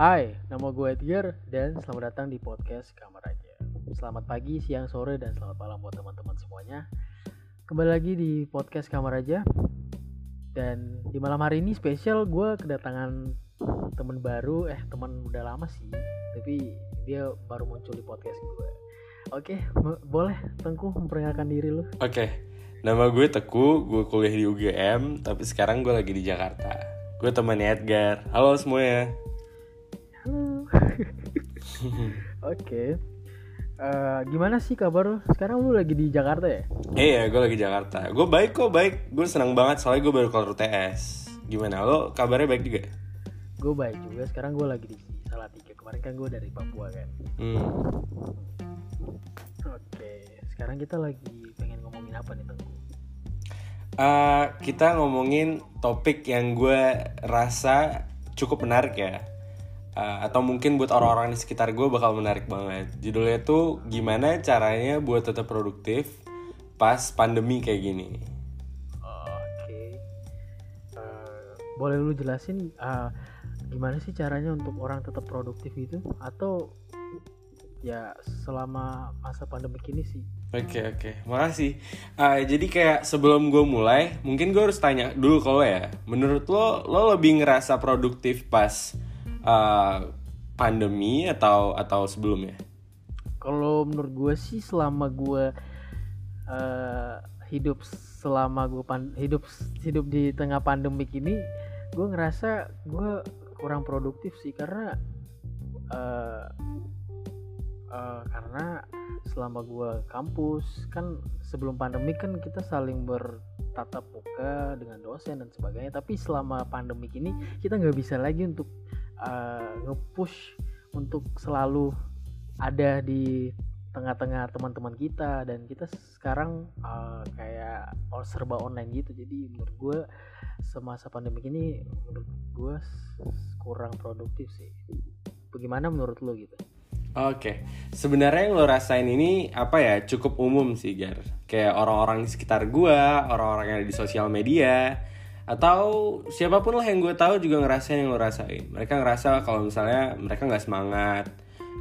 Hai, nama gue Edgar dan selamat datang di podcast Kamar Aja. Selamat pagi, siang, sore, dan selamat malam buat teman-teman semuanya. Kembali lagi di podcast Kamar Aja. Dan di malam hari ini spesial gue kedatangan teman baru, eh teman udah lama sih, tapi dia baru muncul di podcast gue. Oke, boleh Tengku memperkenalkan diri lu. Oke, nama gue Teku, gue kuliah di UGM, tapi sekarang gue lagi di Jakarta. Gue temannya Edgar. Halo semuanya. Halo. Oke. Eh, gimana sih kabar lu? Sekarang lu lagi di Jakarta ya? Iya, gue lagi di Jakarta. Gue baik kok, baik. Gue senang banget soalnya gue baru keluar UTS. Gimana? Lo kabarnya baik juga? Gue baik juga. Sekarang gue lagi di Salatiga. Kemarin kan gue dari Papua kan. Hmm. Oke. Sekarang kita lagi pengen ngomongin apa nih Tengku? Eh, kita ngomongin topik yang gue rasa cukup menarik ya. Eh, atau mungkin buat orang-orang di sekitar gue bakal menarik banget. Judulnya tuh gimana caranya buat tetap produktif pas pandemi kayak gini. Oke. Eh, boleh lu jelasin eh, gimana sih caranya untuk orang tetap produktif itu? Atau ya selama masa pandemi ini sih? Oke oke, makasih. Ah, jadi kayak sebelum gue mulai, mungkin gue harus tanya dulu kalau ya, menurut lo lo lebih ngerasa produktif pas ah, pandemi atau atau sebelumnya? Kalau menurut gue sih selama gue eh, hidup selama gue hidup hidup di tengah pandemik ini, gue ngerasa gue kurang produktif sih karena eh, eh, karena selama gue kampus kan sebelum pandemi kan kita saling bertatap muka dengan dosen dan sebagainya tapi selama pandemik ini kita nggak bisa lagi untuk eh, nge-push untuk selalu ada di tengah-tengah teman-teman kita. Dan kita sekarang eh, kayak oh, serba online gitu. Jadi menurut gue semasa pandemi ini menurut gue kurang produktif sih. Bagaimana menurut lo gitu? Oke, sebenarnya yang lo rasain ini apa ya? Cukup umum sih Gar. Kayak orang-orang di sekitar gue, orang-orang yang ada di sosial media, atau siapa pun lah yang gue tahu juga ngerasain yang lo rasain. Mereka ngerasa kalau misalnya mereka nggak semangat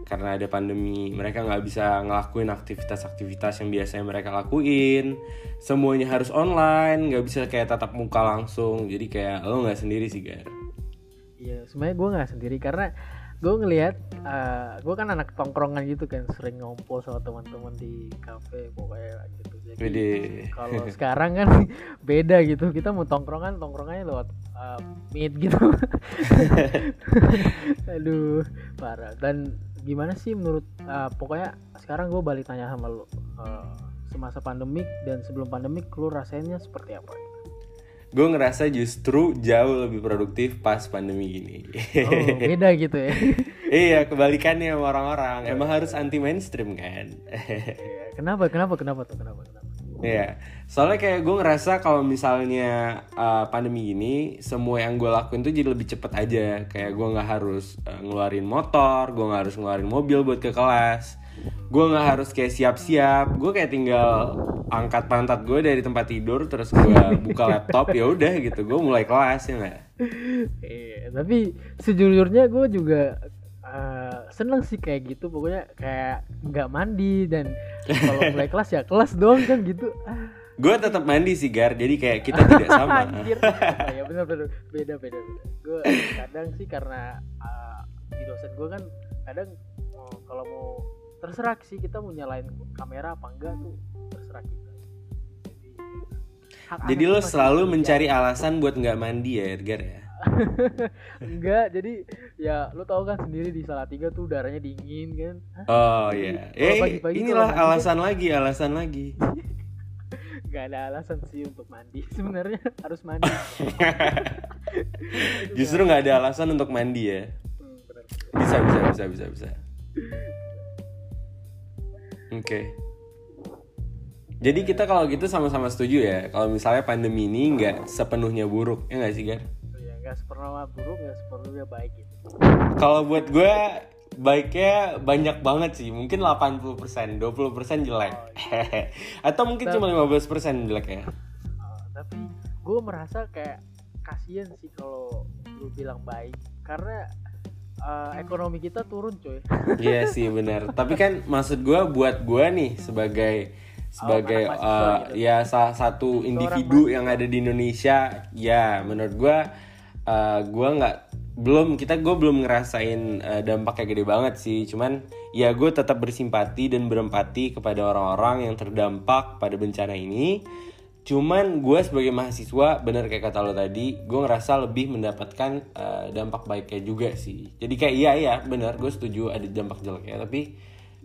karena ada pandemi, mereka nggak bisa ngelakuin aktivitas-aktivitas yang biasanya mereka lakuin. Semuanya harus online, nggak bisa kayak tatap muka langsung. Jadi kayak lo nggak sendiri sih Gar. Iya, sebenarnya gue nggak sendiri karena gue ngelihat gue kan anak tongkrongan gitu kan sering ngumpul sama teman-teman di kafe pokoknya gitu. Jadi kalau sekarang kan beda gitu. Kita mau tongkrongan tongkrongannya lewat uh, meet gitu. Aduh parah. Dan gimana sih menurut uh, pokoknya sekarang gue balik tanya sama lo uh, semasa pandemik dan sebelum pandemik lu rasainnya seperti apa Gue ngerasa justru jauh lebih produktif pas pandemi gini. oh beda gitu ya iya, kebalikannya sama orang-orang. Emang harus anti mainstream kan? Iya, kenapa kenapa kenapa tuh kenapa kenapa Iya, soalnya kayak gue ngerasa kalau misalnya uh, pandemi ini semua yang gue lakuin tuh jadi lebih cepet aja. Kayak gue nggak harus uh, ngeluarin motor, gue nggak harus ngeluarin mobil buat ke kelas. Gue nggak harus kayak siap-siap. Gue kayak tinggal angkat pantat gue dari tempat tidur, terus gue buka laptop ya udah gitu. Gue mulai kelas ya nggak? Iya, tapi sejujurnya gue juga eh, seneng sih kayak gitu. Pokoknya kayak nggak mandi dan kalau mulai kelas ya kelas doang kan gitu. Gue tetap mandi sih Gar, jadi kayak kita tidak sama. Anjir. Oh, ya benar benar beda beda beda. Gue kadang sih karena eh, di dosen gue kan kadang mau kalau mau terserah sih kita mau nyalain kamera apa enggak tuh terserah kita. Jadi, hak Jadi lo selalu mencari alasan buat nggak mandi ya Edgar ya? enggak jadi ya lu tahu kan sendiri di Salatiga tuh udaranya dingin kan? Oh iya, Kalau eh pagi-pagi inilah mandi alasan lagi, alasan lagi. nggak ada alasan sih untuk mandi sebenarnya harus mandi Justru nggak ada alasan untuk mandi ya? Hmm. Bisa, bisa, bisa, bisa, bisa. Oke. Jadi kita kalau gitu sama-sama setuju ya, kalau misalnya pandemi ini nggak sepenuhnya buruk, ya nggak sih Gar? ya nggak sepenuhnya buruk nggak sepenuhnya baik gitu Kalau buat gue baiknya banyak banget sih, mungkin 80%, 20% jelek. Atau mungkin cuma 15% jelek ya. Uh, tapi gue merasa kayak kasihan sih kalau lu bilang baik karena uh, ekonomi kita turun coy Iya sih benar. Tapi kan maksud gue buat gue nih sebagai sebagai mahasiswa uh, gitu. ya salah satu individu yang ada di Indonesia, ya menurut gue uh, gue nggak belum kita gue belum ngerasain uh, dampaknya gede banget sih. Cuman ya gue tetap bersimpati dan berempati kepada orang-orang yang terdampak pada bencana ini. Cuman gue sebagai mahasiswa bener kayak kata lo tadi, gue ngerasa lebih mendapatkan uh, dampak baiknya juga sih. Jadi kayak iya iya bener gue setuju ada dampak jeleknya, tapi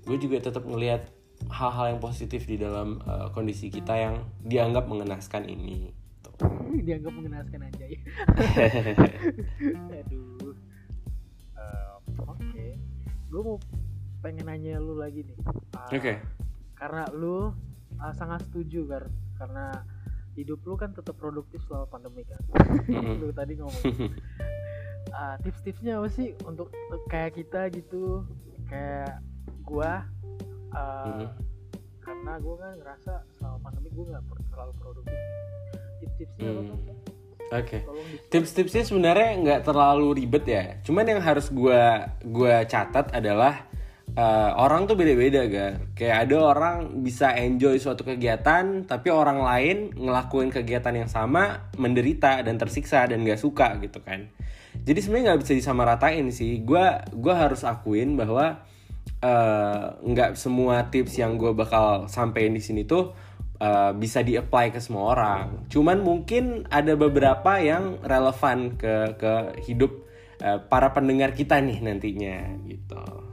gue juga tetap ngelihat hal-hal yang positif di dalam uh, kondisi kita yang dianggap mengenaskan ini. Tuh. dianggap mengenaskan aja ya aduh Eh, oke gue mau pengen nanya lu lagi nih Ah, Oke. karena lu ah, sangat setuju kan karena hidup lu kan tetap produktif selama pandemi kan Mm-mm. lu tadi ngomong Ah, tips-tipsnya apa sih untuk kayak kita gitu kayak gua Mhm. karena gua kan ngerasa selama pandemi gua nggak terlalu produktif tips-tipsnya apa Hmm. tuh Oke. tolong di Tips-tipsnya sebenarnya nggak terlalu ribet ya. Cuman yang harus gua gua catat adalah eh, orang tuh beda-beda gar. Kayak ada orang bisa enjoy suatu kegiatan, tapi orang lain ngelakuin kegiatan yang sama menderita dan tersiksa dan nggak suka gitu kan. Jadi sebenarnya nggak bisa disamaratain sih. Gua gua harus akuin bahwa eh, nggak semua tips yang gue bakal sampein di sini tuh eh, bisa di-apply ke semua orang. Cuman mungkin ada beberapa yang relevan ke ke hidup eh, para pendengar kita nih nantinya gitu.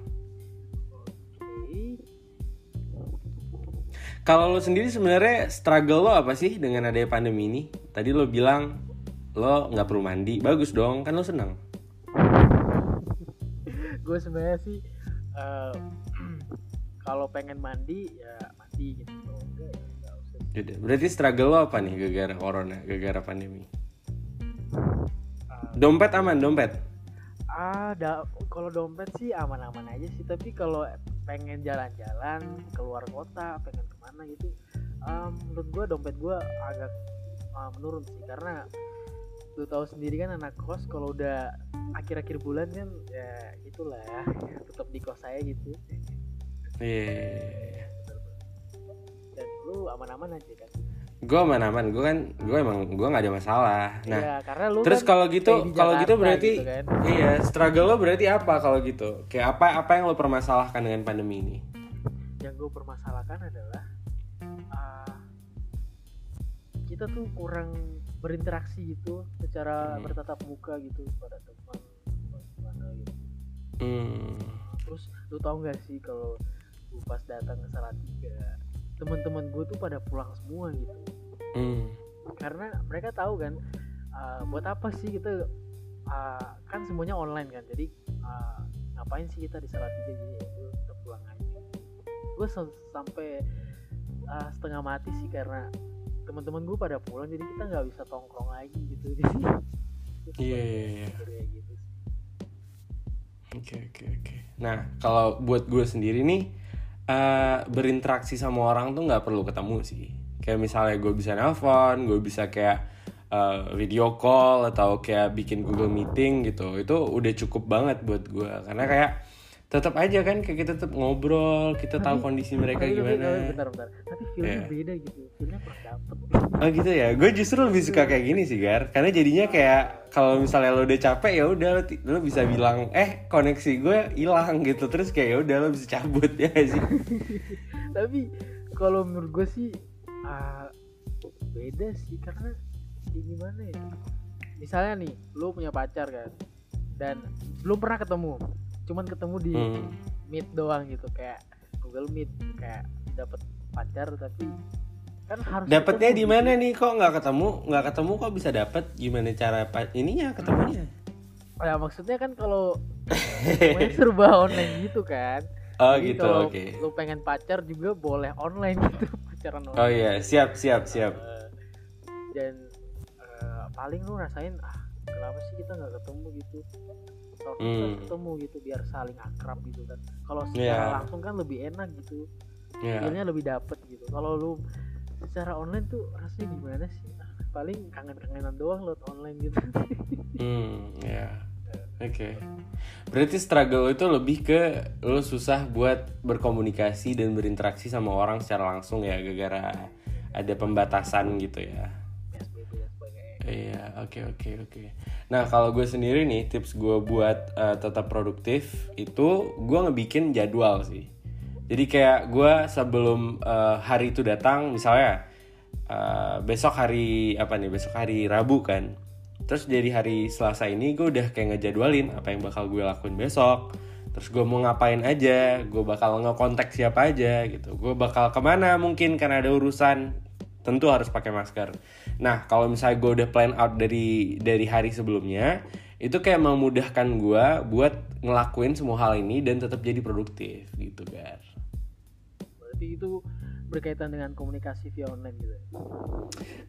Kalau lo sendiri sebenarnya struggle lo apa sih dengan adanya pandemi ini? Tadi lo bilang lo nggak perlu mandi, bagus dong, kan lo senang. gue sebenarnya sih eh, kalau pengen mandi ya mandi gitu enggak ya Yaudah, berarti struggle lo apa nih gara-gara corona, gara-gara pandemi? Ah, Dompet aman, dompet. ah da- kalau dompet sih aman-aman aja sih tapi kalau pengen jalan-jalan keluar kota pengen ke mana gitu em, menurut gue dompet gue agak ah, menurun sih karena lu tahu sendiri kan anak kos kalau udah akhir-akhir bulan kan ya itulah ya tetap di kos saya gitu Iya. dan lu aman-aman aja kan Gue aman-aman, gue kan, gue emang gue nggak ada masalah. Nah, Iya, karena lu terus kan kalau gitu, kalau gitu berarti, gitu kan. iya, struggle lo berarti apa kalau gitu? Kayak apa, apa yang lo permasalahkan dengan pandemi ini? yang gue permasalahkan adalah ah, kita tuh kurang berinteraksi gitu secara Hmm. bertatap muka gitu pada teman gimana gitu. Hmm, terus lu tau gak sih kalau gue pas datang ke Salatiga teman-teman gue tuh pada pulang semua gitu. Hmm, karena mereka tahu kan ah, buat apa sih kita ah, kan semuanya online kan jadi ah, ngapain sih kita di Salatiga jadi ya kita pulang aja. Gue sampai ah, setengah mati sih karena teman-teman gue pada pulang jadi kita nggak bisa tongkrong lagi gitu jadi Iya, iya, iya. gitu. Oke oke oke. Nah kalau buat gue sendiri nih eh, berinteraksi sama orang tuh nggak perlu ketemu sih. Kayak misalnya gue bisa nelpon, gue bisa kayak eh, video call atau kayak bikin Google Meeting gitu. Itu udah cukup banget buat gue karena kayak tetap aja kan kayak kita tetap ngobrol, kita tahu Tapi- kondisi mereka tapi, gimana. tapi, bentar bentar tapi feelnya Iya. beda gitu feelnya kurang dapet. Oh gitu ya, gue justru lebih suka kayak gini sih Gar, karena jadinya kayak kalau misalnya lo udah capek ya udah lo, lo bisa bilang eh koneksi gue hilang gitu, terus kayak ya udah lo bisa cabut ya sih. tapi kalau menurut gue sih ah, beda sih karena ya gimana ya? Misalnya nih lu punya pacar kan dan belum pernah ketemu cuman ketemu di Hmm. meet doang gitu kayak Google Meet kayak dapat pacar tapi kan harus Dapatnya di gitu. mana nih kok nggak ketemu, nggak ketemu kok bisa dapet? Gimana cara ininya ketemunya? ya maksudnya kan kalau serba online gitu kan Oh Jadi gitu, oke. lu pengen pacar juga boleh online gitu pacaran online Oh iya, siap siap siap. Eh, dan eh, paling lu rasain ah kenapa sih kita nggak ketemu gitu Atau kita Hmm. ketemu gitu biar saling akrab gitu kan kalau Iya. secara langsung kan lebih enak gitu Ya. feelnya lebih dapet gitu kalau lu secara online tuh rasanya gimana sih paling kangen-kangenan doang lot online gitu Hmm, ya. Oke. Berarti struggle itu lebih ke lo susah buat berkomunikasi dan berinteraksi sama orang secara langsung ya gara-gara ada pembatasan gitu ya. Iya, oke oke oke. Nah kalau gue sendiri nih tips gue buat eh, tetap produktif itu gue ngebikin jadwal sih. Jadi kayak gue sebelum eh, hari itu datang, misalnya eh, besok hari apa nih? Besok hari Rabu kan. Terus jadi hari Selasa ini gue udah kayak ngejadwalin apa yang bakal gue lakuin besok. Terus gue mau ngapain aja, gue bakal ngekontak siapa aja gitu. Gue bakal ke mana mungkin karena ada urusan tentu harus pakai masker. Nah, kalau misalnya gue udah plan out dari dari hari sebelumnya, itu kayak memudahkan gue buat ngelakuin semua hal ini dan tetap jadi produktif gitu, Gar. berarti itu berkaitan dengan komunikasi via online gitu ya?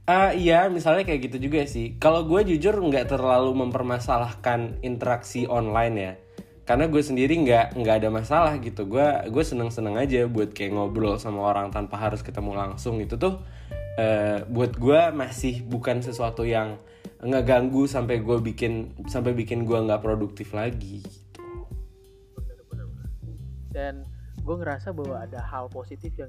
Ah iya, misalnya kayak gitu juga sih. Kalau gue jujur nggak terlalu mempermasalahkan interaksi online ya, karena gue sendiri nggak nggak ada masalah gitu. Gue gue seneng seneng aja buat kayak ngobrol sama orang tanpa harus ketemu langsung itu tuh eh, buat gue masih bukan sesuatu yang ngeganggu sampai gue bikin sampai bikin gue nggak produktif lagi. gitu. dan gue ngerasa bahwa ada hal positif yang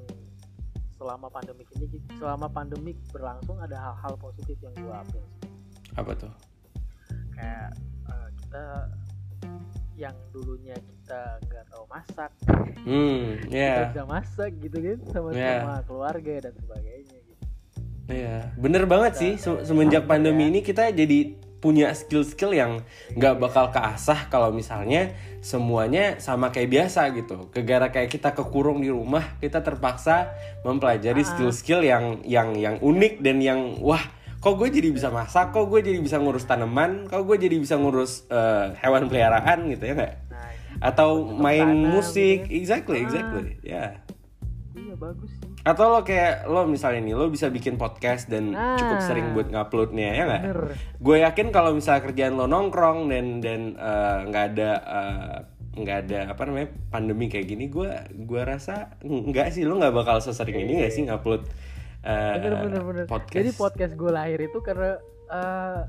selama pandemik ini selama pandemik berlangsung ada hal-hal positif yang gue ambil Apa tuh? kayak eh, kita yang dulunya kita nggak tahu masak Hmm, kita ya. bisa masak gitu kan sama Yeah. keluarga dan sebagainya Iya, bener banget sih. Se- Semenjak pandemi ini kita jadi punya skill-skill yang nggak bakal keasah kalau misalnya semuanya sama kayak biasa gitu. Gegara kayak kita kekurung di rumah, kita terpaksa mempelajari skill-skill yang yang yang unik dan yang wah, kok gue jadi bisa masak, kok gue jadi bisa ngurus tanaman, kok gue jadi bisa ngurus eh, hewan peliharaan gitu ya nggak? nah Atau main musik, gitu kan. exactly, Ah. exactly, ya. iya bagus Atau lo kayak lo misalnya nih lo bisa bikin podcast dan Nah. cukup sering buat nguploadnya ya nggak? Gue yakin kalau misalnya kerjaan lo nongkrong dan dan eh, nggak ada eh, nggak ada apa namanya pandemi kayak gini, gue gua rasa nggak sih lo nggak bakal sesering ini nggak sih ngupload bener bener bener podcast. jadi podcast gue lahir itu karena eh,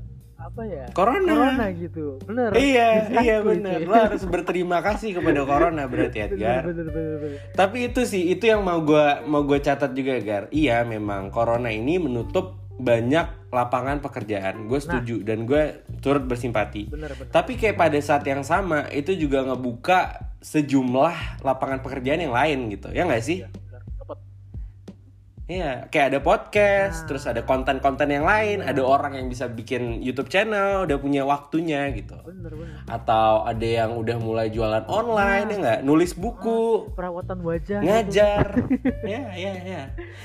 apa ya Corona. corona gitu bener Iya, Exactly, iya bener. cuy. Lo harus berterima kasih kepada corona berarti Edgar. bener bener bener Tapi itu sih, itu yang mau gua mau gue catat juga, Gar. Iya, memang corona ini menutup banyak lapangan pekerjaan. Gue setuju dan gue turut bersimpati. bener bener Tapi kayak pada saat yang sama itu juga ngebuka sejumlah lapangan pekerjaan yang lain gitu. Ya nggak sih? Tepat. Iya, kayak ada podcast, terus ada konten-konten yang lain, ada orang yang bisa bikin YouTube channel, udah punya waktunya gitu. bener bener Atau ada yang udah mulai jualan online ya nggak, nulis buku, perawatan wajah gitu. ngajar. Ya ya ya.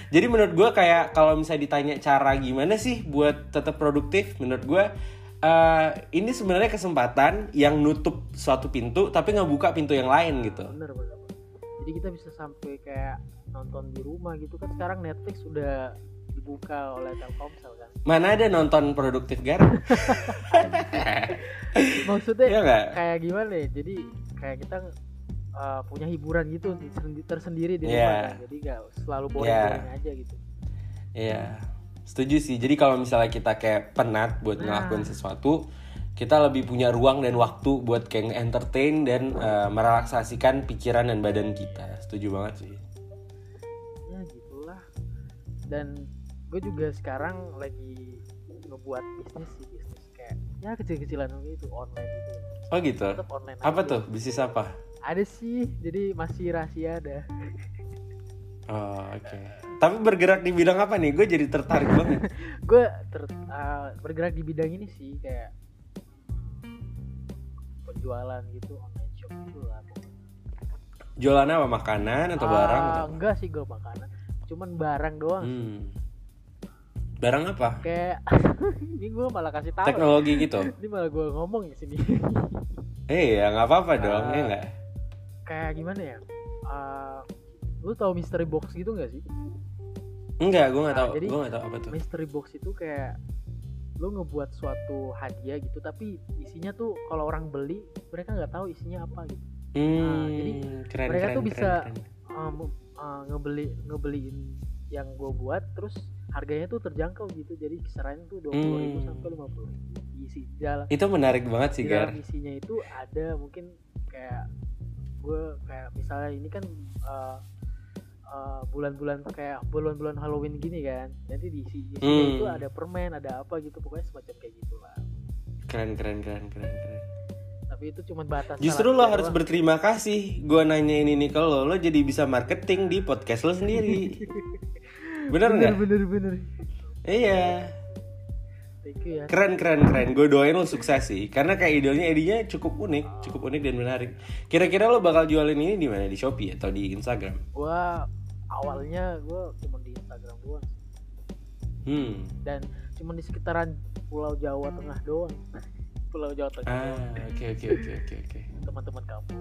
Jadi menurut gue kayak kalau misalnya ditanya cara gimana sih buat tetap produktif menurut gue eh, ini sebenarnya kesempatan yang nutup suatu pintu tapi ngebuka pintu yang lain gitu. Bener bener bener. jadi kita bisa sampai kayak nonton di rumah gitu kan sekarang Netflix udah dibuka oleh Telkomsel kan mana ada nonton produktif gar maksudnya ya nggak kayak gimana ya jadi kayak kita uh, punya hiburan gitu sendi- tersendiri di Iya. rumah kan. jadi nggak selalu boring boring aja gitu Iya, setuju sih. Jadi kalau misalnya kita kayak penat buat Nah. ngelakuin sesuatu, kita lebih punya ruang dan waktu buat kayak entertain dan eh, merelaksasikan pikiran dan badan kita. Setuju banget sih. Dan gue juga sekarang lagi ngebuat bisnis sih bisnis kayak ya kecil-kecilan gitu online gitu Oh gitu. tetap online Apa aja. tuh? Bisnis apa? ada sih jadi masih rahasia ada Oh, oke. Tapi bergerak di bidang apa nih? Gue jadi tertarik banget. gue ter- uh, bergerak di bidang ini sih kayak penjualan gitu online shop gitu lah. Jualannya apa? Makanan atau barang? Ah, Atau? enggak sih gue makanan cuman barang doang Hmm. Barang apa? kayak ini gue malah kasih tahu Teknologi gitu. ini malah gue ngomong di sini Eh ya nggak apa-apa dong, Ah. ya nggak? kayak gimana ya Ah, lu tahu mystery box gitu nggak sih Enggak, gue nggak Nah, tahu. jadi- Gue nggak tahu apa tuh. mystery box itu kayak lu ngebuat suatu hadiah gitu tapi isinya tuh kalau orang beli mereka nggak tahu isinya apa gitu Hmm, jadi keren, mereka keren, tuh keren, bisa- keren. um, uh, ngebeli ngebeliin yang gue buat terus harganya tuh terjangkau gitu jadi kisarannya tuh dua puluh ribu Hmm. sampai lima puluh ribu misi di dalam Itu menarik banget sih, Gar. misinya itu ada mungkin kayak gue kayak misalnya ini kan uh, uh, bulan-bulan kayak bulan-bulan Halloween gini kan nanti di isi isinya Hmm. itu ada permen ada apa gitu pokoknya semacam kayak gitulah Keren, keren, keren, keren, keren. Tapi itu cuma batas Justru lo harus doang. berterima kasih. Gue nanyain ini ke lo, lo jadi bisa marketing di podcast lo sendiri. Bener nggak? bener bener Iya. thank you ya Keren, keren, keren. Gue doain lo sukses sih. Karena kayak idenya, idenya cukup unik, cukup unik dan menarik. Kira-kira lo bakal jualin ini di mana? Di Shopee atau di Instagram? gua awalnya gua cuma di Instagram doang Hmm. dan cuma di sekitaran Pulau Jawa Tengah doang Pulau Jawa Tengah Ah, oke, oke, oke, oke, oke. teman-teman kampus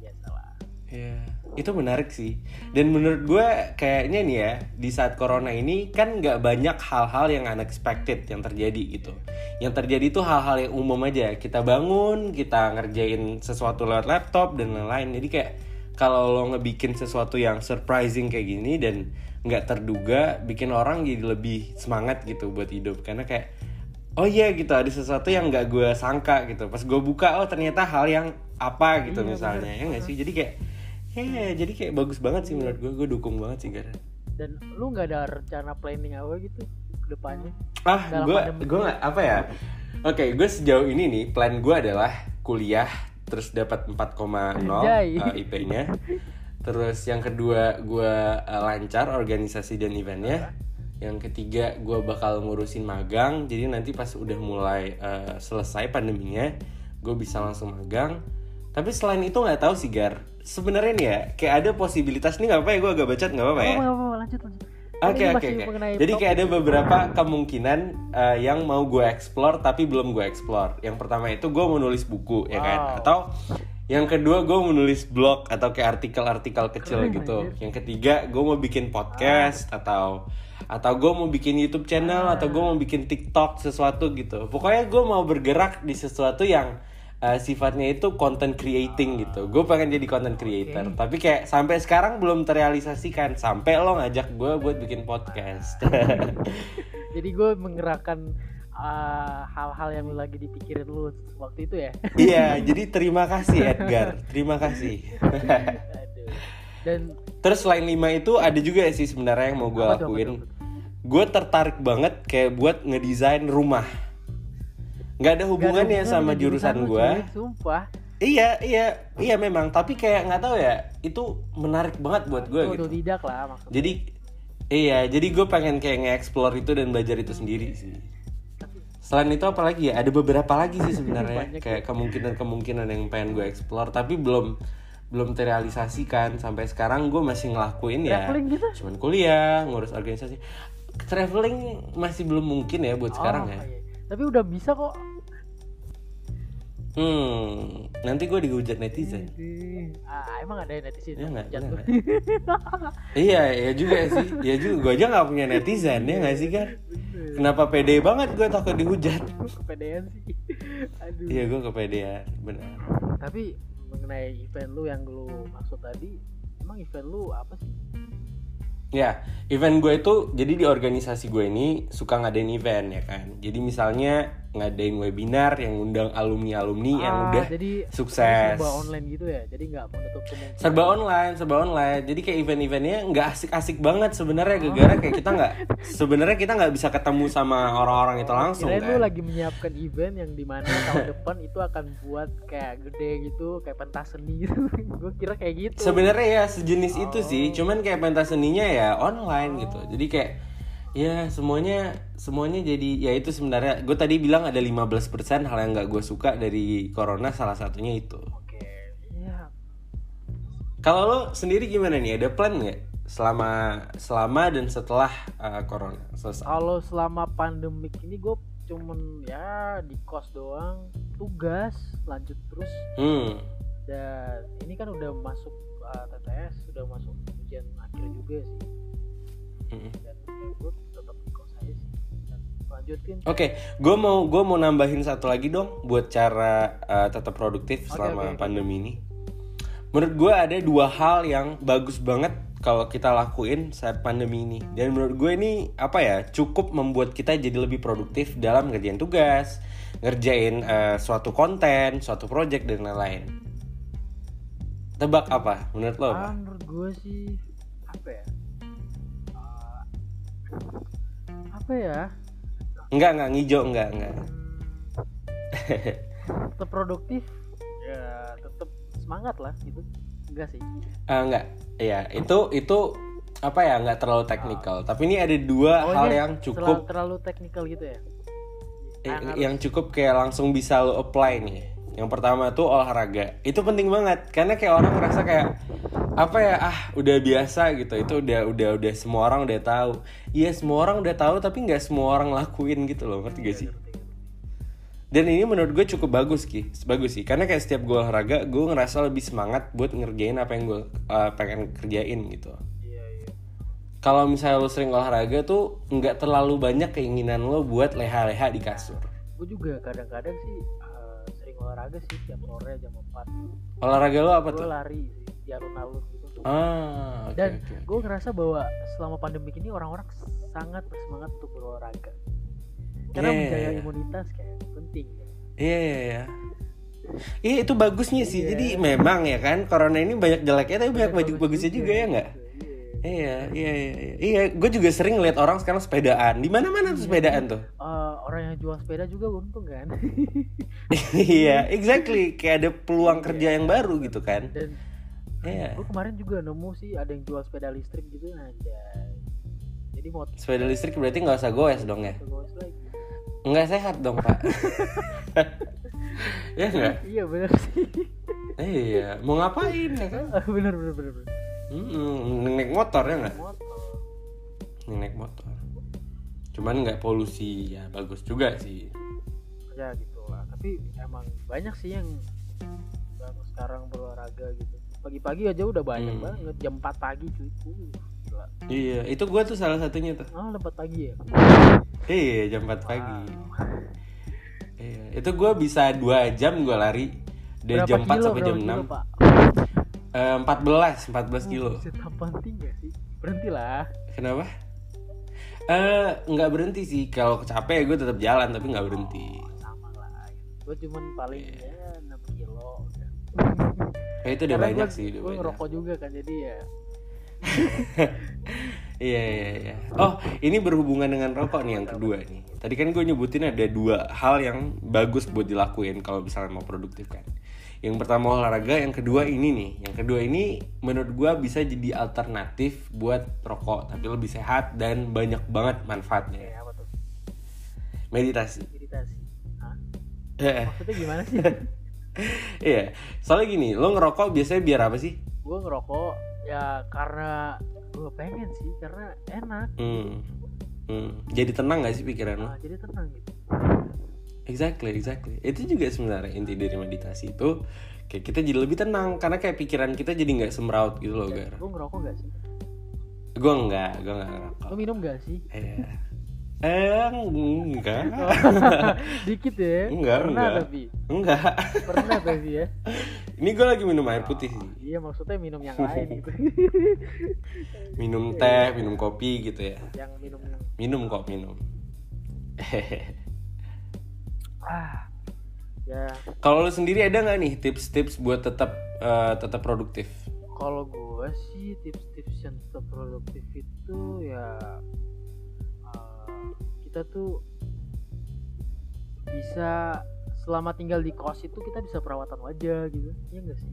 biasalah Iya, itu menarik sih. Dan menurut gue kayaknya nih ya di saat corona ini kan nggak banyak hal-hal yang unexpected yang terjadi gitu. Yang terjadi itu hal-hal yang umum aja. Kita bangun, kita ngerjain sesuatu lewat laptop dan lain-lain. Jadi kayak kalau lo ngebikin sesuatu yang surprising kayak gini dan nggak terduga, bikin orang jadi lebih semangat gitu buat hidup. Karena kayak oh iya gitu ada sesuatu yang nggak gue sangka gitu. Pas gue buka oh ternyata hal yang apa gitu Iya, misalnya ya nggak sih. Jadi kayak ya jadi kayak bagus banget sih menurut gue. Gue dukung banget sih Gara. dan lu nggak ada rencana planning apa gitu ke depannya Ah, gue gue nggak apa ya? Oke, gue sejauh ini nih plan gue adalah kuliah terus dapat 4,0 Anjay. uh, IP-nya. Terus yang kedua gue uh, lancar organisasi dan eventnya. Yang ketiga gue bakal ngurusin magang. Jadi nanti pas udah mulai uh, selesai pandeminya, gue bisa langsung magang. Tapi selain itu nggak tahu sih Gar. Sebenarnya nih ya, kayak ada posibilitas nih nggak apa ya gue agak bacot nggak apa ya? lanjut lanjut Oke oke oke. Jadi kayak ada beberapa kemungkinan uh, yang mau gue explore tapi belum gue explore. Yang pertama itu gue mau nulis buku ya kan, Wow. atau yang kedua gue mau nulis blog atau kayak artikel-artikel kecil Keren, gitu. anjir. Yang ketiga gue mau bikin podcast atau atau gue mau bikin YouTube channel atau gue mau bikin TikTok sesuatu gitu. Pokoknya gue mau bergerak di sesuatu yang uh, sifatnya itu content creating gitu. Gue pengen jadi content creator. Tapi kayak sampai sekarang belum terrealisasikan. Sampai lo ngajak gue buat bikin podcast. jadi gue menggerakkan uh, hal-hal yang lu lagi dipikirin lu waktu itu ya Iya, jadi terima kasih Edgar. Terima kasih. Dan Terus selain lima itu ada juga sih sebenarnya yang mau gue lakuin. Gue tertarik banget kayak buat ngedesain rumah. Nggak ada hubungannya Nggak ada sama jurusan gue. sumpah Iya, iya, iya memang. Tapi kayak nggak tahu ya, itu menarik banget buat gue gitu. tidak lah maksudnya Jadi, iya, jadi gue pengen kayak nge-explore itu dan belajar itu sendiri sih. Selain itu apa lagi ya? Ada beberapa lagi sih sebenarnya kayak kemungkinan-kemungkinan yang pengen gue explore tapi belum belum terrealisasikan sampai sekarang gue masih ngelakuin ya. Traveling gitu? Cuman kuliah, ngurus organisasi. Traveling masih belum mungkin ya buat sekarang Oh, ya. iya. tapi udah bisa kok Hmm, nanti gue dihujat netizen. ah, emang ada netizen Iya nggak? Iya nggak? Iya, iya juga sih. Iya juga. Gue aja nggak punya netizen ya nggak sih kan? Kenapa pede banget gue takut dihujat? kepedean sih aduh Iya gue kepedean, benar. tapi mengenai event lu yang lu maksud tadi emang event lu apa sih Ya, event gue itu jadi di organisasi gue ini suka ngadain event ya kan. Jadi misalnya ngadain webinar yang undang alumni-alumni yang Ah, udah jadi sukses. serba online gitu ya jadi nggak menutup kemungkinan serba online, serba online. Jadi kayak event-eventnya nggak asik-asik banget sebenarnya gara-gara kayak kita nggak sebenarnya kita nggak bisa ketemu sama orang-orang itu langsung Kirain lu kan. lagi menyiapkan event yang di mana tahun depan itu akan buat kayak gede gitu kayak pentas seni gitu gue kira kayak gitu Sebenarnya ya sejenis itu sih, cuman kayak pentas seninya ya online gitu. Jadi kayak ya semuanya semuanya jadi ya itu sebenarnya gue tadi bilang ada 15% hal yang nggak gue suka dari corona salah satunya itu. oke ya Kalau lo sendiri gimana nih? Ada plan nggak selama selama dan setelah uh, corona selesai? kalau selama pandemik ini gue cuman ya di kos doang tugas lanjut terus Hmm. dan ini kan udah masuk uh, TTS udah masuk ujian akhir juga sih Mm-mm. dan ya gue lanjutin Oke, gue mau gue mau nambahin satu lagi dong buat cara uh, tetap produktif Oke, selama oke. pandemi ini. Menurut gue ada dua hal yang bagus banget kalau kita lakuin saat pandemi ini. Dan menurut gue ini apa ya cukup membuat kita jadi lebih produktif dalam ngerjain tugas, ngerjain eh, suatu konten, suatu project dan lain-lain. Tebak apa? Menurut lo apa? Ah, menurut gue sih apa ya? Ah, apa ya? Enggak, enggak ngijau, enggak, enggak. Tetap produktif, ya tetap semangat lah gitu. Enggak sih. Ah, enggak. Iya, itu itu apa ya? Enggak terlalu teknikal. Tapi ini ada dua Oh, hal ini yang cukup terlalu teknikal gitu ya. eh, Nah, yang cukup kayak langsung bisa lo apply nih. Yang pertama tuh olahraga. Itu penting banget karena kayak orang ngerasa kayak apa ya? Ah udah biasa gitu. Itu udah udah udah semua orang udah tahu. Iya semua orang udah tahu tapi nggak semua orang lakuin gitu loh. Ngerti gak sih? dan ini menurut gue cukup bagus ki. Bagus sih. Karena kayak setiap gue olahraga gue ngerasa lebih semangat buat ngerjain apa yang gue uh, pengen kerjain gitu. Iya, iya. kalau misalnya lo sering olahraga tuh nggak terlalu banyak keinginan lo buat leha-leha di kasur. Gue juga kadang-kadang sih eh, sering olahraga sih tiap sore jam 4. olahraga lo apa Gue tuh? lari sih alun-alun gitu. ah oke Dan oke oke. gue ngerasa bahwa selama pandemi ini orang-orang sangat bersemangat untuk berolahraga. Karena Iya. menjaga imunitas kayak penting. Iya iya iya. Iya itu bagusnya sih. Iya. Jadi memang ya kan corona ini banyak jeleknya tapi banyak baju Bagus bagusnya juga ya nggak? Iya. Iya iya iya. Iya, iya. gue juga sering lihat orang sekarang sepedaan. Di mana-mana tuh sepedaan tuh. Eh, orang yang jual sepeda juga untung kan. Iya, exactly. Kayak ada peluang kerja yang baru gitu kan. Dan Iya. gue kemarin juga nemu sih ada yang jual sepeda listrik gitu anjay. Jadi mau Sepeda listrik berarti nggak usah goes dong ya? Nggak sehat dong pak. ya nggak? Iya benar sih. Iya. Mau ngapain ya kan? bener bener bener. bener. Hmm, naik motor ya nggak? Motor. naik motor cuman nggak polusi ya bagus juga sih Ya gitu lah. Tapi emang banyak sih yang yang sekarang berolahraga gitu. Pagi-pagi aja udah banyak Hmm. banget jam 4 pagi cuy. Uh, gila. iya itu gua tuh salah satunya tuh Oh, 4 pagi ya. iya jam 4 pagi iya itu gua bisa dua jam gua lari dari jam 4 sampai jam 6 Pak? Eh, 14 14 kilo Bisa tampang tinggi gak sih? Berhenti lah. kenapa eh nggak berhenti sih kalau capek gue tetap jalan tapi nggak berhenti Sama lah. Gue cuman paling Iya. ya 6 kilo. Eh, itu udah Karena banyak gua- sih udah Gue banyak. ngerokok juga kan jadi ya. Iya iya iya. Oh ini berhubungan dengan rokok nih yang kedua nih. Tadi kan gue nyebutin ada dua hal yang bagus buat dilakuin kalau misalnya mau produktif kan. Yang pertama olahraga, yang kedua ini nih. Yang kedua ini menurut gue bisa jadi alternatif buat rokok tapi lebih sehat dan banyak banget manfaatnya. Tuh? Meditasi. Meditasi. Hah? Eh, Maksudnya gimana sih? Iya. Soalnya gini, lo ngerokok biasanya biar apa sih? gue ngerokok ya karena gue pengen sih karena enak. Hmm. Hmm. Jadi tenang gak sih pikiran lo? Nah, jadi tenang gitu. Exactly, exactly. Itu juga sebenarnya inti dari meditasi itu kayak kita jadi lebih tenang karena kayak pikiran kita jadi nggak semraut gitu loh, Gar. Gue ngerokok gak sih? Gue enggak, gue enggak ngerokok. Lo minum gak sih? Eh, eh, enggak, Dikit ya. Enggak, Pernah enggak. tapi. enggak. Pernah tapi ya. Ini gue lagi minum air putih sih. Iya maksudnya minum yang lain gitu. Minum teh, minum kopi gitu ya. yang minum Minum kok minum. ah ya Kalau lo sendiri ada nggak nih tips-tips buat tetap eh, tetap produktif? kalau gue sih tips-tips yang tetap produktif itu ya kita tuh bisa selama tinggal di kos itu kita bisa perawatan wajah gitu ya enggak sih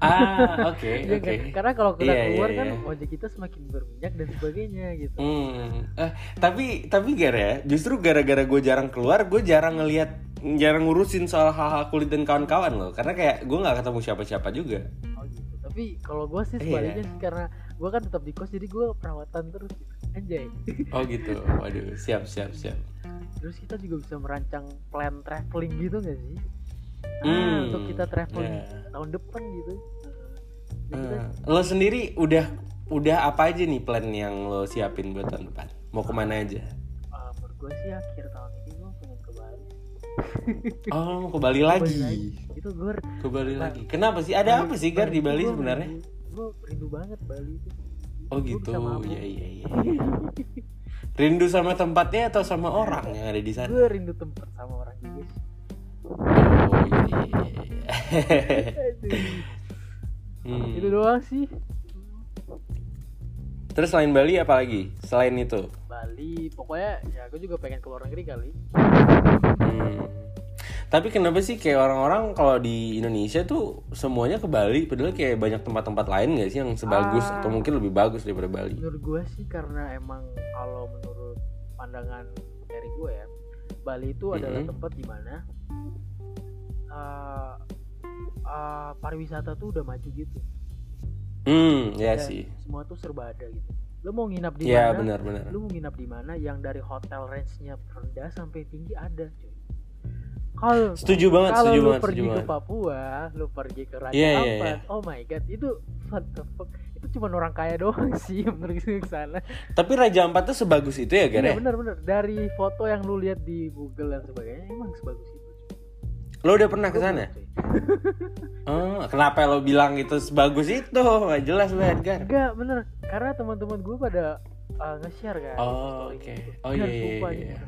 Ah, oke, Iya oke. kan? karena kalau kita iya, keluar kan iya. wajah kita semakin berminyak dan sebagainya gitu Hmm, eh, tapi tapi gara ya, justru gara-gara gue jarang keluar, gue jarang ngelihat, jarang ngurusin soal hal-hal kulit dan kawan-kawan loh. Karena kayak gue nggak ketemu siapa-siapa juga. oh gitu tapi kalau gue sih Iya. sebaliknya sih karena gue kan tetap di kos jadi gue perawatan terus gitu. anjay Oh gitu, waduh, siap siap siap. terus kita juga bisa merancang plan traveling gitu gak sih ah, Hmm, untuk kita traveling ya. tahun depan gitu Nah, kita Eh, lo sendiri udah udah apa aja nih plan yang lo siapin buat tahun depan? Mau ke mana aja? uh, menurut gue sih akhir tahun ini gue pengen ke Bali Oh, mau ke Bali lagi. itu gue Ke Bali lagi. Kenapa sih? Ada apa sih Gar di Bali sebenarnya? Gue rindu banget Bali itu Oh Gua gitu, iya iya iya. Rindu sama tempatnya atau sama orang yang ada di sana? gue rindu tempat sama orang juga Oh, iya. Hmm. itu doang sih Terus selain Bali apa lagi? Selain itu? Bali pokoknya ya gue juga pengen keluar negeri kali Hmm. Tapi kenapa sih kayak orang-orang kalau di Indonesia tuh semuanya ke Bali padahal kayak banyak tempat-tempat lain nggak sih yang sebagus Ah. atau mungkin lebih bagus daripada Bali? menurut gue sih karena emang kalau menurut pandangan dari gue ya Bali itu adalah Mhm. tempat di mana uh, uh, pariwisata tuh udah maju gitu Hmm, ya Dan sih. semua tuh serba ada gitu lo mau nginap di Iya mana benar-benar. lu mau nginap di mana yang dari hotel range-nya rendah sampai tinggi ada cuy kalau Setuju banget, kalau setuju lu banget, pergi setuju ke banget. Papua lu pergi ke Raja Iya, iya, Ampat iya. oh my god itu what the fuck itu cuma orang kaya doang sih menurut gue ke sana Tapi Raja Ampat tuh sebagus itu ya, Gar? Iya ya? benar-benar dari foto yang lu lihat di Google dan sebagainya emang sebagus itu. Lo udah pernah ke sana? Oh, kenapa lo bilang itu sebagus itu? Gak jelas lo Edgar. Enggak bener karena teman-teman gue pada uh, nge-share kan. Oh, oke. gitu. Oh, iya, iya, sumpah iya,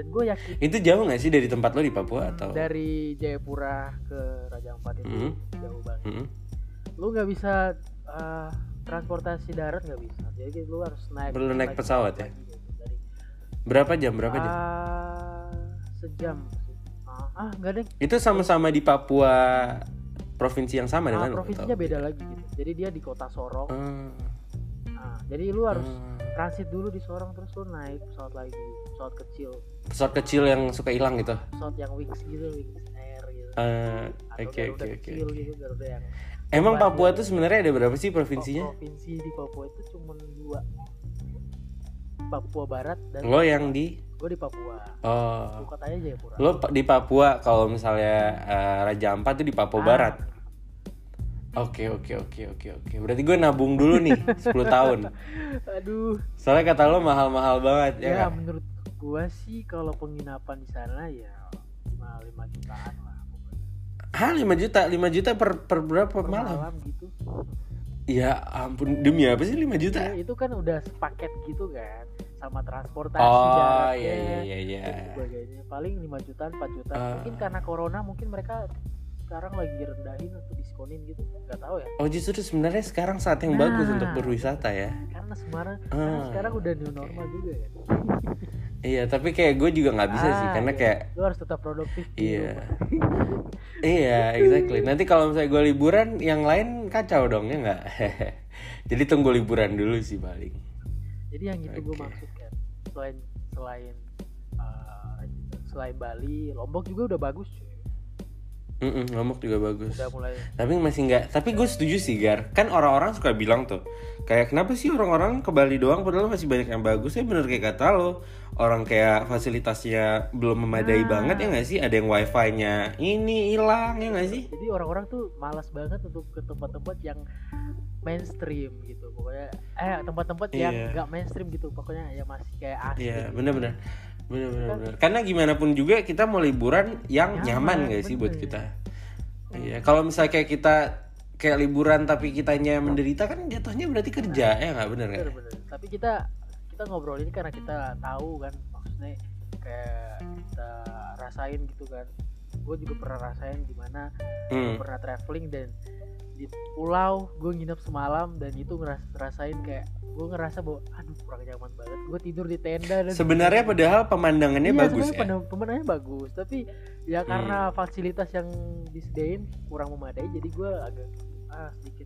Dan gue yakin Itu jauh gak sih dari tempat lo di Papua hmm, atau? dari Jayapura ke Raja Ampat itu Hmm. jauh banget. Hmm. Lu nggak bisa uh, transportasi darat nggak bisa. Jadi lu harus naik. Perlu naik pesawat ya? gitu. Dari Berapa jam? Berapa jam? ah, sejam. Ah, ah enggak deh. Itu sama-sama di Papua provinsi yang sama Ah, dengan lo, provinsinya beda lagi gitu. Jadi dia di kota Sorong. Ah, Nah, jadi lu harus ah. transit dulu di Sorong terus lu naik pesawat lagi, pesawat kecil, pesawat kecil yang suka hilang gitu. pesawat yang wings gitu, wings air gitu. Ah, Oke oke oke. kecil gitu, Garuda yang Emang. Papua tuh sebenarnya ada berapa sih Pro- provinsinya? provinsi di Papua itu cuma dua. Papua Barat dan Lo yang di gue di Papua. Oh. Ibu kotanya Jayapura. Lo di Papua kalau misalnya eh, Raja Ampat tuh di Papua Ah, Barat. Oke oke oke oke oke. Berarti gue nabung dulu nih 10 tahun. Aduh. Soalnya kata lo mahal-mahal banget ya. Ya, nggak? menurut gua sih kalau penginapan di sana ya lima lima jutaan lah. Hah 5 juta 5 juta per, per berapa Per malam? malam gitu. Ya ampun demi apa sih 5 juta? Ya, itu kan udah sepaket gitu kan sama transportasi Oh iya iya iya iya. dan sebagainya paling 5 jutaan 4 jutaan Ah. mungkin karena corona mungkin mereka sekarang lagi rendahin atau diskonin gitu nggak tahu ya Oh justru sebenarnya sekarang saat yang Nah. bagus untuk berwisata ya. karena Semarang Ah. karena sekarang udah new normal juga ya Iya tapi kayak gue juga nggak bisa sih Ah, karena iya. kayak lu harus tetap produktif Iya. Iya, exactly. Nanti kalau misalnya gue liburan, yang lain kacau dong ya nggak? Jadi tunggu liburan dulu sih paling. jadi yang itu gue Oke. maksud kan selain selain uh, selain Bali Lombok juga udah bagus cuy Mm Lombok juga bagus. udah mulai Tapi masih nggak. Tapi gue setuju sih Gar. Kan orang-orang suka bilang tuh, kayak kenapa sih orang-orang ke Bali doang padahal masih banyak yang bagus. Ya bener kayak kata lo, orang kayak fasilitasnya belum memadai Nah. banget ya nggak sih? Ada yang wifi-nya ini hilang ya nggak sih? jadi orang-orang tuh malas banget untuk ke tempat-tempat yang mainstream gitu pokoknya eh tempat-tempat yang Iya. nggak mainstream gitu pokoknya ya masih kayak asli Iya, gitu. bener-bener. Bener-bener. Bener. Karena gimana pun juga kita mau liburan yang nyaman, Nyaman, gak sih buat kita. Iya, kalau misalnya kayak kita kayak liburan tapi kitanya menderita kan jatuhnya berarti kerja ya nggak bener kan? tapi kita kita ngobrol ini karena kita tahu kan maksudnya kayak kita rasain gitu kan gue juga pernah rasain gimana Hmm. pernah traveling dan di pulau gue nginep semalam dan itu ngeras rasain kayak gue ngerasa bahwa aduh kurang nyaman banget. Gue tidur di tenda dan Sebenarnya padahal pemandangannya Iya, bagus ya. pemandang- pemandangannya bagus. Tapi ya karena fasilitas yang disediain kurang memadai jadi gue agak ah sedikit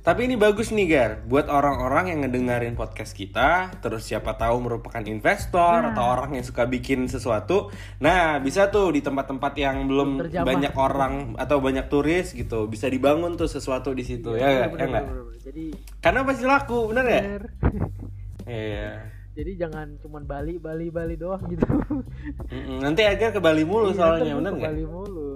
Tapi ini bagus nih Gar, buat orang-orang yang ngedengerin podcast kita, terus siapa tahu merupakan investor Nah. atau orang yang suka bikin sesuatu. Nah, bisa tuh di tempat-tempat yang belum Terjamah. banyak orang atau banyak turis gitu, bisa dibangun tuh sesuatu di situ ya, ya Bener, nggak? bener, bener. jadi Karena pasti laku, bener ya? Iya. jadi jangan cuman Bali Bali Bali doang gitu. Nanti Edgar ke Bali mulu Iya, soalnya, bener ke nggak? Bali mulu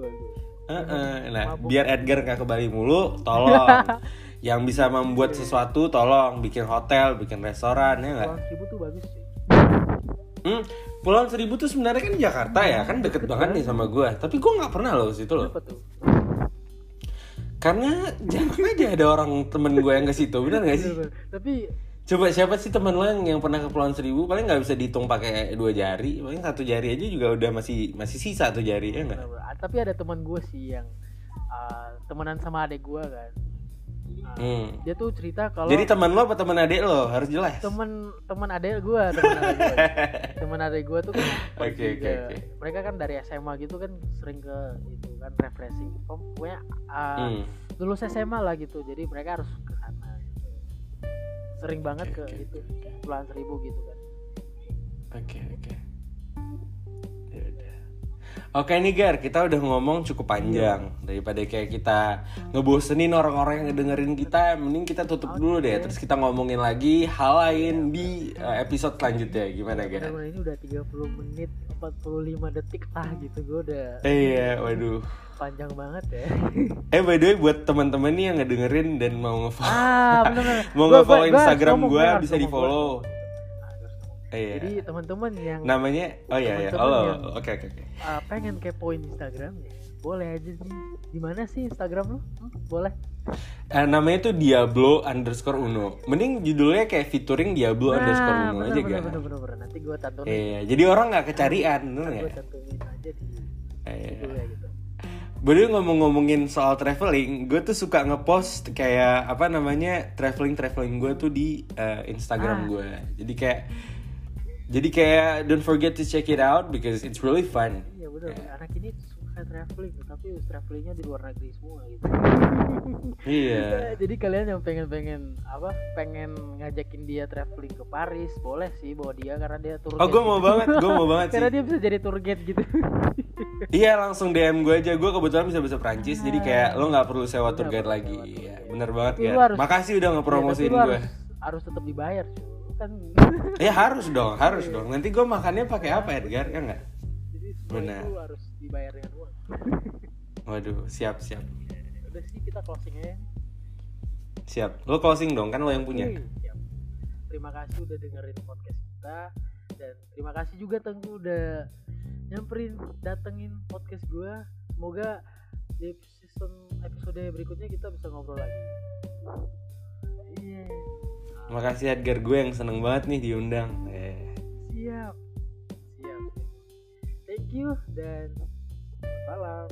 aduh. Heeh. Nah, Mabuk. biar Edgar nggak ke Bali mulu, tolong. yang bisa membuat sesuatu, tolong bikin hotel, bikin restoran, ya nggak? Pulau Seribu tuh bagus sih Hmm, Pulau Seribu tuh sebenarnya kan Jakarta ya, kan deket banget nih sama gua. Tapi gua nggak pernah loh ke situ loh. Karena jarang aja ada orang temen gue yang ke situ, bener gak sih? Tapi Coba siapa sih teman lo yang, yang pernah ke Kepulauan Seribu paling nggak bisa dihitung pakai dua jari, paling satu jari aja juga udah masih masih sisa tuh jari ya nggak? Bener-bener. Ah, tapi ada teman gue sih yang uh, temenan sama adek gue kan Ah, Hmm. dia tuh cerita kalau Jadi teman lo apa teman adik lo harus jelas. temen temen adek gue temen adek gue tuh kan oke, ke- oke. mereka kan dari SMA gitu kan sering ke itu kan refreshing pokoknya uh, Hmm. lulus SMA lah gitu jadi mereka harus. Sering banget Oke, ke oke, itu Kepulauan Seribu gitu kan Oke oke. Ya udah. Oke nih Gar, kita udah ngomong cukup panjang daripada kayak kita ngebosenin orang-orang yang ngedengerin kita, mending kita tutup dulu deh. Terus kita ngomongin lagi hal lain di uh, episode selanjutnya. Gimana Gar? Ini udah 30 menit 45 detik lah gitu. Gue udah Iya, waduh. panjang banget ya. Eh by the way buat teman-teman nih yang ngedengerin dan mau nge-follow, ah bener-bener mau nge-follow Instagram gue bisa di follow. Iya. jadi teman-teman yang Namanya, oh iya iya, yang- oke oke oke. uh, pengen kepoin Instagramnya boleh aja sih. Di mana sih Instagram lu? Hmm, boleh Eh, namanya tuh Diablo underscore Uno. Mending judulnya kayak featuring Diablo underscore Uno bener, aja bener, kan. bener, bener, bener. nanti gue cantumin Iya, jadi orang nggak kecarian, bener gue ya? cantumin aja di judulnya gitu Baru ngomong-ngomongin soal traveling, gue tuh suka ngepost kayak apa namanya traveling traveling gue tuh di eh, Instagram Ah. gue. Jadi kayak, jadi kayak don't forget to check it out because it's really fun. iya bener anak ini suka traveling tapi travelingnya di luar negeri semua gitu Iya. Ya, jadi kalian yang pengen-pengen apa pengen ngajakin dia traveling ke Paris boleh sih bawa dia karena dia tour Oh, gue mau banget, gue mau banget sih. karena dia bisa jadi tour guide gitu. Iya langsung DM gue aja. Gue kebetulan bisa bahasa Prancis Jadi kayak lo gak perlu sewa tour guide lagi. Iya bener banget ya. harus- Makasih udah Ya, ngepromosiin lu gue harus, harus tetap dibayar kan Ya harus dong harus dong. Nanti gue makannya pakai apa Edgar? Ya nggak? Benar. harus dibayar dengan uang. Waduh siap siap udah sih kita closing aja. Siap. Lo closing dong kan lo yang punya. Wih, siap. terima kasih udah dengerin podcast kita dan terima kasih juga Tengku udah nyamperin datengin podcast gua. Semoga di season episode berikutnya kita bisa ngobrol lagi. Iya. Makasih Edgar gue yang seneng banget nih diundang. Eh. siap. Siap. Thank you dan salam